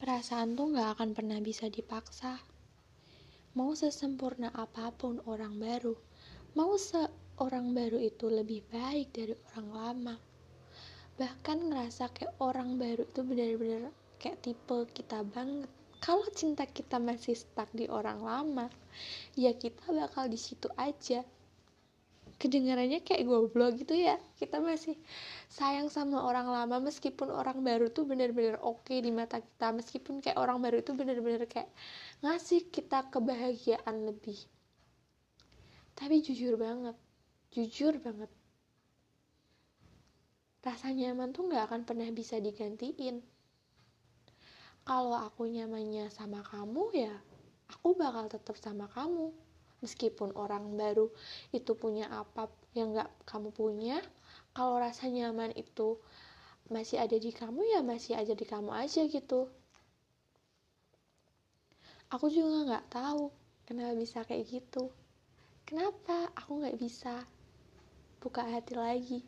Perasaan tuh gak akan pernah bisa dipaksa. Mau sesempurna apa pun orang baru, mau seorang baru itu lebih baik dari orang lama. Bahkan ngerasa kayak orang baru itu benar-benar kayak tipe kita banget. Kalau cinta kita masih stuck di orang lama, ya kita bakal di situ aja kedengarannya kayak goblok gitu ya. Kita masih sayang sama orang lama meskipun orang baru tuh bener-bener oke okay di mata kita. Meskipun kayak orang baru itu bener-bener kayak ngasih kita kebahagiaan lebih. Tapi jujur banget jujur banget. Rasa nyaman tuh gak akan pernah bisa digantiin. Kalau aku nyamannya sama kamu ya aku bakal tetap sama kamu meskipun orang baru itu punya apa yang gak kamu punya kalau rasa nyaman itu masih ada di kamu ya masih aja di kamu aja gitu. Aku juga gak tahu kenapa bisa kayak gitu. Kenapa aku gak bisa buka hati lagi?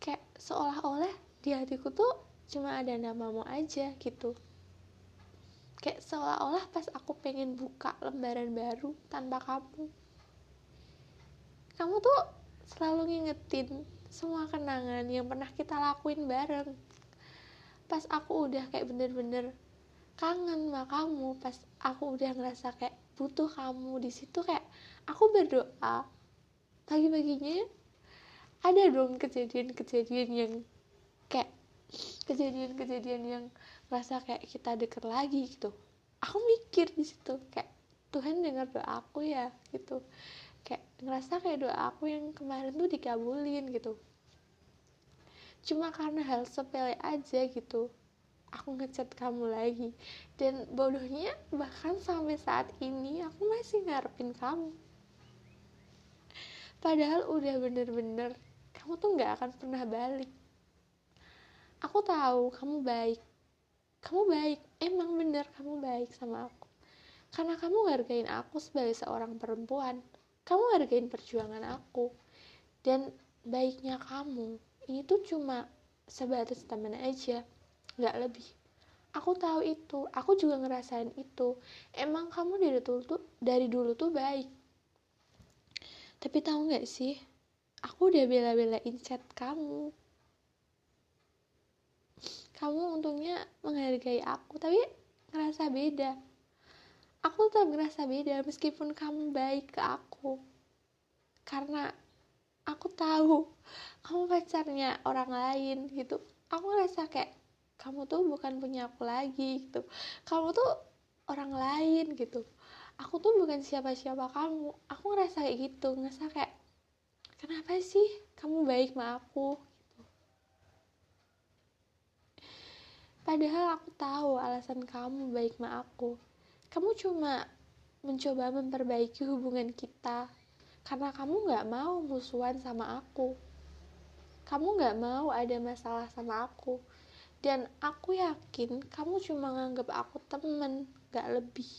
Kayak seolah-olah di hatiku tuh cuma ada namamu aja gitu kayak seolah-olah pas aku pengen buka lembaran baru tanpa kamu. Kamu tuh selalu ngingetin semua kenangan yang pernah kita lakuin bareng. Pas aku udah kayak bener-bener kangen sama kamu pas aku udah ngerasa kayak butuh kamu di situ kayak aku berdoa. Pagi-paginya ada dong kejadian-kejadian yang kayak kejadian-kejadian yang rasa kayak kita deket lagi gitu. Aku mikir di situ kayak Tuhan dengar doa aku ya gitu. Kayak ngerasa kayak doa aku yang kemarin tuh dikabulin gitu. Cuma karena hal sepele aja gitu aku ngechat kamu lagi. Dan bodohnya bahkan sampai saat ini aku masih ngarepin kamu. Padahal udah bener-bener kamu tuh nggak akan pernah balik aku tahu kamu baik. Kamu baik. Emang bener kamu baik sama aku. Karena kamu hargain aku sebagai seorang perempuan. Kamu hargain perjuangan aku. Dan baiknya kamu ini tuh cuma sebatas temen aja nggak lebih. Aku tahu itu. Aku juga ngerasain itu. Emang kamu dari dulu tuh dari dulu tuh baik. Tapi tahu nggak sih? Aku udah bela-belain chat kamu kamu untungnya menghargai aku tapi ngerasa beda. Aku tetap ngerasa beda meskipun kamu baik ke aku. Karena aku tahu kamu pacarnya orang lain gitu. Aku ngerasa kayak kamu tuh bukan punya aku lagi gitu. Kamu tuh orang lain gitu. Aku tuh bukan siapa-siapa kamu. Aku ngerasa kayak gitu. Ngerasa kayak kenapa sih kamu baik sama aku Padahal aku tahu alasan kamu baik sama aku. Kamu cuma mencoba memperbaiki hubungan kita karena kamu gak mau musuhan sama aku. Kamu gak mau ada masalah sama aku. Dan aku yakin kamu cuma nganggap aku temen, gak lebih.